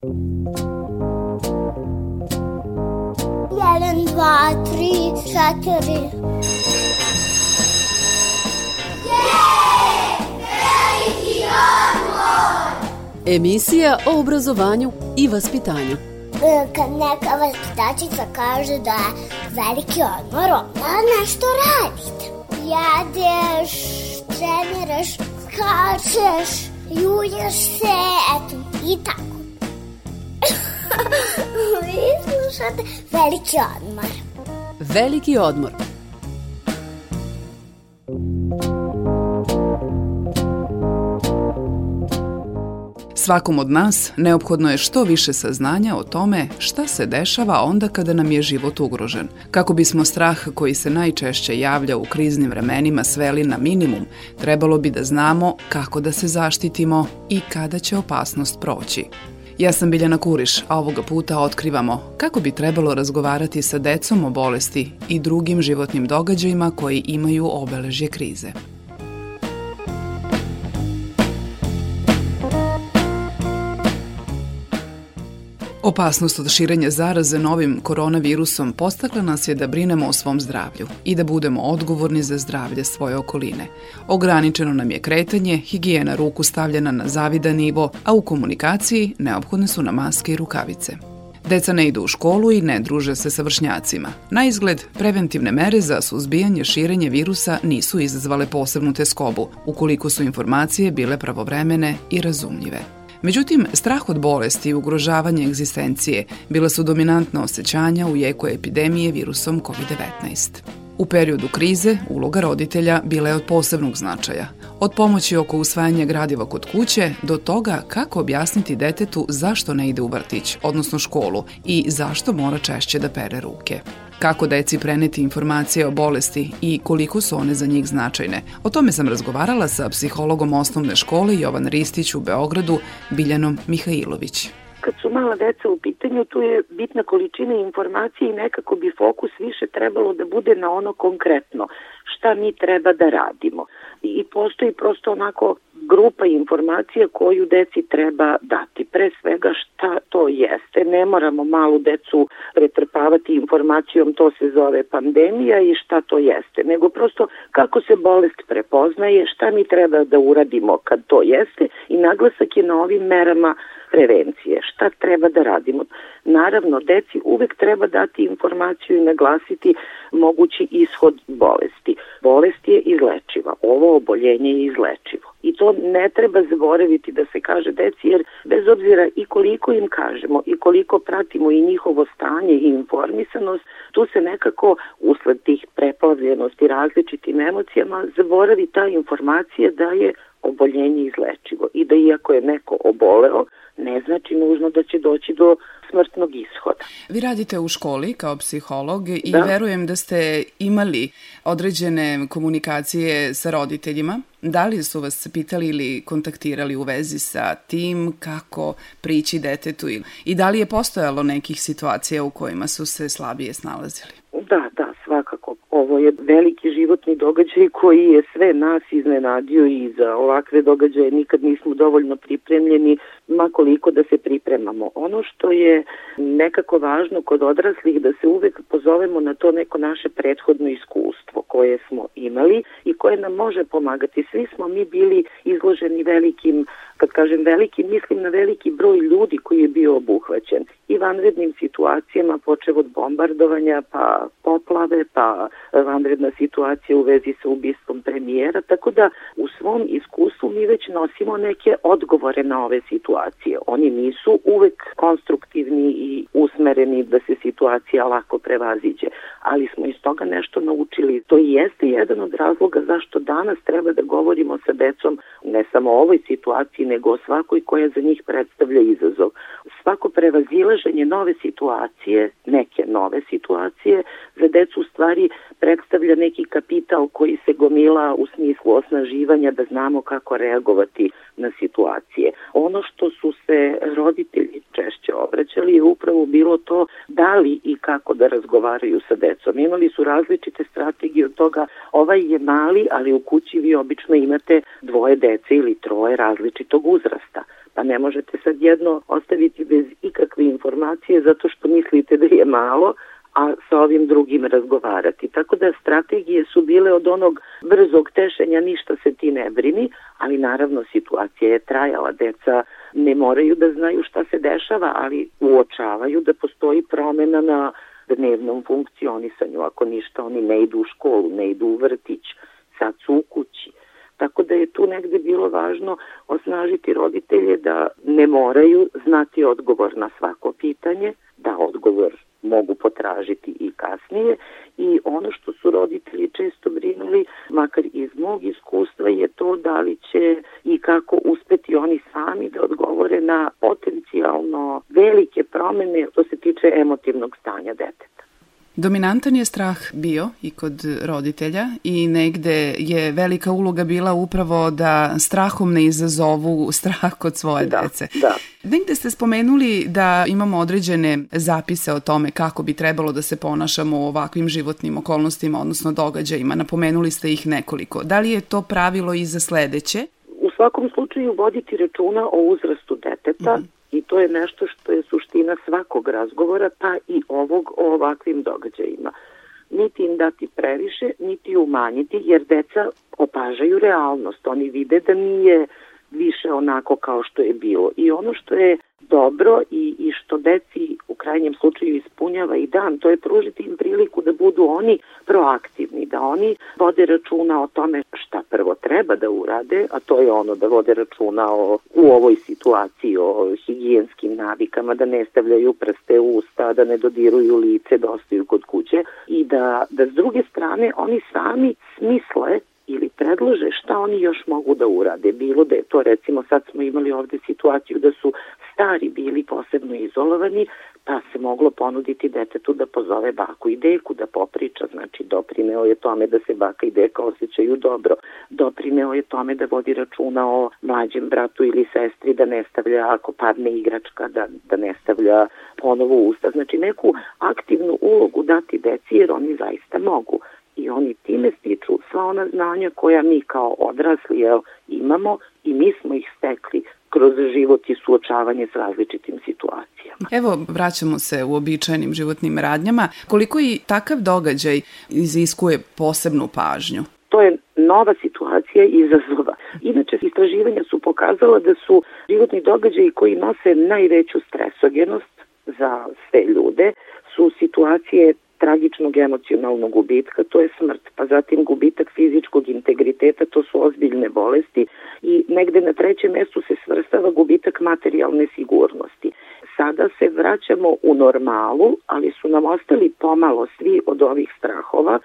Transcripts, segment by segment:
Jedan, dva, tri, četiri. Emisija o obrazovanju i vaspitanju. E, Kad neka vaspitačica kaže da je veliki odmor, onda nešto radite. Jedeš, treniraš, skačeš, julješ se, eto, i tako. Vi slušate veliki odmor. Veliki odmor. Svakom od nas neophodno je što više saznanja o tome šta se dešava onda kada nam je život ugrožen. Kako bismo strah koji se najčešće javlja u kriznim vremenima sveli na minimum, trebalo bi da znamo kako da se zaštitimo i kada će opasnost proći. Ja sam Biljana Kuriš, a ovoga puta otkrivamo kako bi trebalo razgovarati sa decom o bolesti i drugim životnim događajima koji imaju obeležje krize. Opasnost od širenja zaraze novim koronavirusom postakla nas je da brinemo o svom zdravlju i da budemo odgovorni za zdravlje svoje okoline. Ograničeno nam je kretanje, higijena ruku stavljena na zavidan nivo, a u komunikaciji neophodne su na maske i rukavice. Deca ne idu u školu i ne druže se sa vršnjacima. Na izgled, preventivne mere za suzbijanje širenja virusa nisu izazvale posebnu teskobu, ukoliko su informacije bile pravovremene i razumljive. Međutim, strah od bolesti i ugrožavanje egzistencije bila su dominantna osjećanja u jeku epidemije virusom COVID-19. U periodu krize uloga roditelja bila je od posebnog značaja. Od pomoći oko usvajanja gradiva kod kuće do toga kako objasniti detetu zašto ne ide u vrtić, odnosno školu i zašto mora češće da pere ruke. Kako deci preneti informacije o bolesti i koliko su one za njih značajne. O tome sam razgovarala sa psihologom osnovne škole Jovan Ristić u Beogradu, Biljanom Mihajlović kad su mala deca u pitanju, tu je bitna količina informacije i nekako bi fokus više trebalo da bude na ono konkretno, šta mi treba da radimo. I postoji prosto onako grupa informacija koju deci treba dati. Pre svega šta to jeste. Ne moramo malu decu pretrpavati informacijom to se zove pandemija i šta to jeste, nego prosto kako se bolest prepoznaje, šta mi treba da uradimo kad to jeste i naglasak je na ovim merama prevencije. Šta treba da radimo? Naravno, deci uvek treba dati informaciju i naglasiti mogući ishod bolesti. Bolest je izlečiva. Ovo oboljenje je izlečivo. I to ne treba zaboraviti da se kaže deci, jer bez obzira i koliko im kažemo i koliko pratimo i njihovo stanje i informisanost, tu se nekako usled tih preplavljenosti različitim emocijama zaboravi ta informacija da je oboljenje izlečivo i da iako je neko oboleo, ne znači nužno da će doći do smrtnog ishoda. Vi radite u školi kao psiholog i da. verujem da ste imali određene komunikacije sa roditeljima. Da li su vas pitali ili kontaktirali u vezi sa tim kako prići detetu i da li je postojalo nekih situacija u kojima su se slabije snalazili? Da, da. Ovo je veliki životni događaj koji je sve nas iznenadio i za ovakve događaje nikad nismo dovoljno pripremljeni, makoliko da se pripremamo. Ono što je nekako važno kod odraslih da se uvek pozovemo na to neko naše prethodno iskustvo koje smo imali i koje nam može pomagati. Svi smo mi bili izloženi velikim, kad kažem veliki, mislim na veliki broj ljudi koji je bio obuhvaćen i vanrednim situacijama, počev od bombardovanja, pa poplave, pa vanredna situacija u vezi sa ubistvom premijera, tako da u svom iskustvu mi već nosimo neke odgovore na ove situacije. Oni nisu uvek konstruktivni i usmereni da se situacija lako prevaziđe, ali smo iz toga nešto naučili. To i jeste jedan od razloga zašto danas treba da govorimo sa decom ne samo o ovoj situaciji, nego o svakoj koja za njih predstavlja izazov. Svako prevazilaženje nove situacije, neke nove situacije, za decu u stvari predstavlja neki kapital koji se gomila u smislu osnaživanja da znamo kako reagovati na situacije. Ono što su se roditelji češće obraćali je upravo bilo to da li i kako da razgovaraju sa decom. Imali su različite strategije od toga ovaj je mali, ali u kući vi obično imate dvoje dece ili troje različitog uzrasta Pa ne možete sad jedno ostaviti bez ikakve informacije zato što mislite da je malo, a sa ovim drugim razgovarati. Tako da strategije su bile od onog brzog tešenja ništa se ti ne brini, ali naravno situacija je trajala. Deca ne moraju da znaju šta se dešava, ali uočavaju da postoji promena na dnevnom funkcionisanju. Ako ništa, oni ne idu u školu, ne idu u vrtić, sad su u kući. Tako da je tu negde bilo važno osnažiti roditelje da ne moraju znati odgovor na svako pitanje, da odgovor mogu potražiti i kasnije i ono što su roditelji često brinuli, makar iz mog iskustva, je to da li će i kako uspeti oni sami da odgovore na potencijalno velike promene što se tiče emotivnog stanja deteta. Dominantan je strah bio i kod roditelja i negde je velika uloga bila upravo da strahom ne izazovu strah kod svoje da, dece. Da. Negde ste spomenuli da imamo određene zapise o tome kako bi trebalo da se ponašamo u ovakvim životnim okolnostima, odnosno događajima. Napomenuli ste ih nekoliko. Da li je to pravilo i za sledeće? U svakom slučaju voditi računa o uzrastu deteta, mm -hmm I to je nešto što je suština svakog razgovora, pa i ovog o ovakvim događajima. Niti im dati previše, niti umanjiti, jer deca opažaju realnost. Oni vide da nije više onako kao što je bilo. I ono što je dobro i, i što deci u krajnjem slučaju ispunjava i dan, to je pružiti im priliku da budu oni proaktivni, da oni vode računa o tome šta prvo treba da urade, a to je ono da vode računa o, u ovoj situaciji o higijenskim navikama, da ne stavljaju prste u usta, da ne dodiruju lice, da ostaju kod kuće i da, da s druge strane oni sami smisle ili predlože šta oni još mogu da urade. Bilo da je to recimo sad smo imali ovde situaciju da su stari bili posebno izolovani, pa se moglo ponuditi detetu da pozove baku i deku da popriča, znači doprineo je tome da se baka i deka osjećaju dobro, doprineo je tome da vodi računa o mlađem bratu ili sestri, da ne stavlja ako padne igračka, da, da ne stavlja ponovo usta, znači neku aktivnu ulogu dati deci jer oni zaista mogu. I oni time stiču sva ona znanja koja mi kao odrasli jel, imamo i mi smo ih stekli kroz život i suočavanje s različitim situacijama. Evo, vraćamo se u običajnim životnim radnjama. Koliko i takav događaj iziskuje posebnu pažnju? To je nova situacija i izazova. Inače, istraživanja su pokazala da su životni događaji koji nose najveću stresogenost za sve ljude su situacije tragičnog emocionalnog gubitka, to je smrt, pa zatim gubitak fizičkog integriteta, to su ozbiljne bolesti i negde na trećem mestu se svrstava gubitak materijalne sigurnosti. Sada se vraćamo u normalu, ali su nam ostali pomalo svi od ovih strahova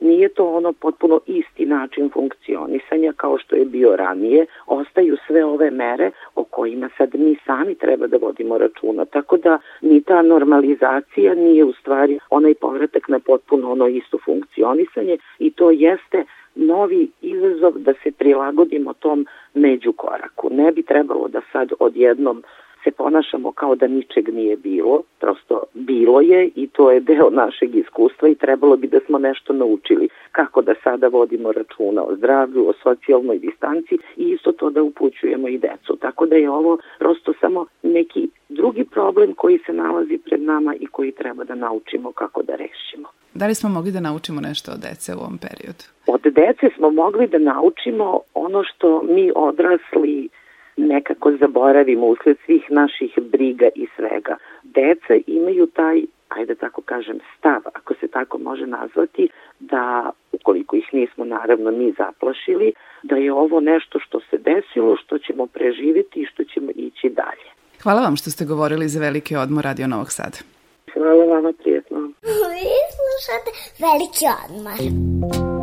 Nije to ono potpuno isti način funkcionisanja kao što je bio ranije. Ostaju sve ove mere o kojima sad mi sami treba da vodimo računa. Tako da ni ta normalizacija nije u stvari onaj povratak na potpuno ono isto funkcionisanje i to jeste novi izazov da se prilagodimo tom međukoraku. Ne bi trebalo da sad odjednom se ponašamo kao da ničeg nije bilo, prosto bilo je i to je deo našeg iskustva i trebalo bi da smo nešto naučili kako da sada vodimo računa o zdravlju, o socijalnoj distanci i isto to da upućujemo i decu. Tako da je ovo prosto samo neki drugi problem koji se nalazi pred nama i koji treba da naučimo kako da rešimo. Da li smo mogli da naučimo nešto od dece u ovom periodu? Od dece smo mogli da naučimo ono što mi odrasli nekako zaboravimo usled svih naših briga i svega. Deca imaju taj ajde tako kažem, stav, ako se tako može nazvati, da, ukoliko ih nismo naravno mi zaplašili, da je ovo nešto što se desilo, što ćemo preživiti i što ćemo ići dalje. Hvala vam što ste govorili za veliki odmor Radio Novog Sada. Hvala vama, prijetno. Vi slušate veliki odmor.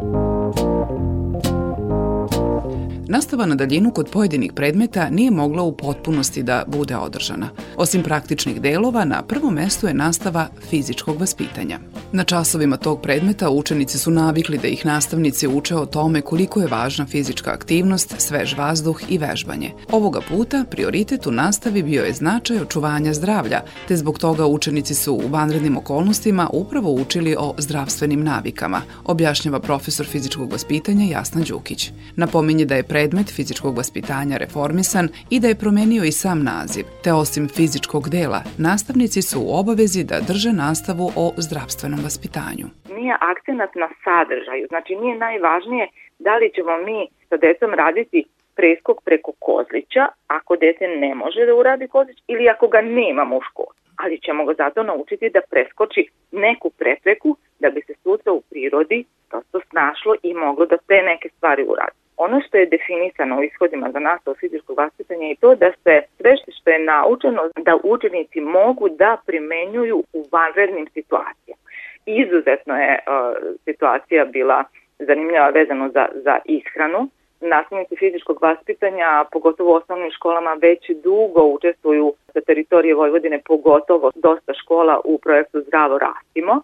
Nastava na daljinu kod pojedinih predmeta nije mogla u potpunosti da bude održana. Osim praktičnih delova, na prvom mestu je nastava fizičkog vaspitanja. Na časovima tog predmeta učenici su navikli da ih nastavnici uče o tome koliko je važna fizička aktivnost, svež vazduh i vežbanje. Ovoga puta prioritet u nastavi bio je značaj očuvanja zdravlja, te zbog toga učenici su u vanrednim okolnostima upravo učili o zdravstvenim navikama, objašnjava profesor fizičkog vaspitanja Jasna Đukić. Napominje da je predmet fizičkog vaspitanja reformisan i da je promenio i sam naziv, te osim fizičkog dela, nastavnici su u obavezi da drže nastavu o zdravstvenom vaspitanju. Nije akcenat na sadržaju, znači nije najvažnije da li ćemo mi sa decom raditi preskok preko kozlića, ako dete ne može da uradi kozlić ili ako ga nemamo u školi. Ali ćemo ga zato naučiti da preskoči neku prepreku da bi se sutra u prirodi prosto snašlo i moglo da te neke stvari uradi. Ono što je definisano u ishodima za nastavu fizičkog vaspitanja je to da se sve što je naučeno da učenici mogu da primenjuju u vanrednim situacijama. Izuzetno je uh, situacija bila zanimljiva vezano za, za ishranu, nastavnici fizičkog vaspitanja, pogotovo u osnovnim školama, već dugo učestvuju sa teritorije Vojvodine, pogotovo dosta škola u projektu Zdravo rastimo.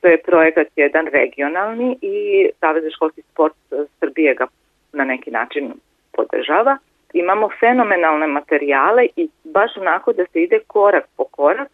To je projekat jedan regionalni i Savez školski sport Srbije ga na neki način podržava. Imamo fenomenalne materijale i baš onako da se ide korak po korak,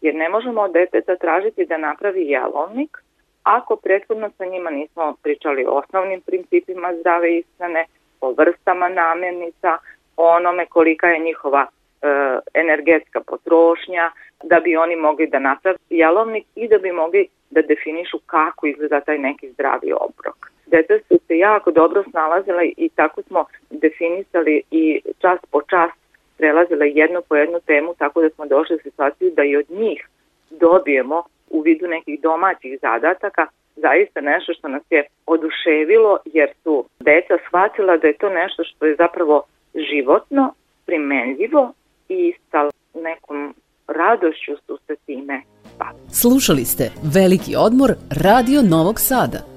jer ne možemo od deteta tražiti da napravi jelovnik, ako prethodno sa njima nismo pričali o osnovnim principima zdrave ishrane, o vrstama namirnica, o onome kolika je njihova e, energetska potrošnja, da bi oni mogli da napravi jelovnik i da bi mogli da definišu kako izgleda taj neki zdravi obrok. Deca su se jako dobro snalazila i tako smo definisali i čas po čas prelazila jednu po jednu temu tako da smo došli u situaciju da i od njih dobijemo u vidu nekih domaćih zadataka zaista nešto što nas je oduševilo jer su deca shvatila da je to nešto što je zapravo životno, primenljivo i sa nekom radošću su se time bavili. Slušali ste Veliki odmor Radio Novog Sada.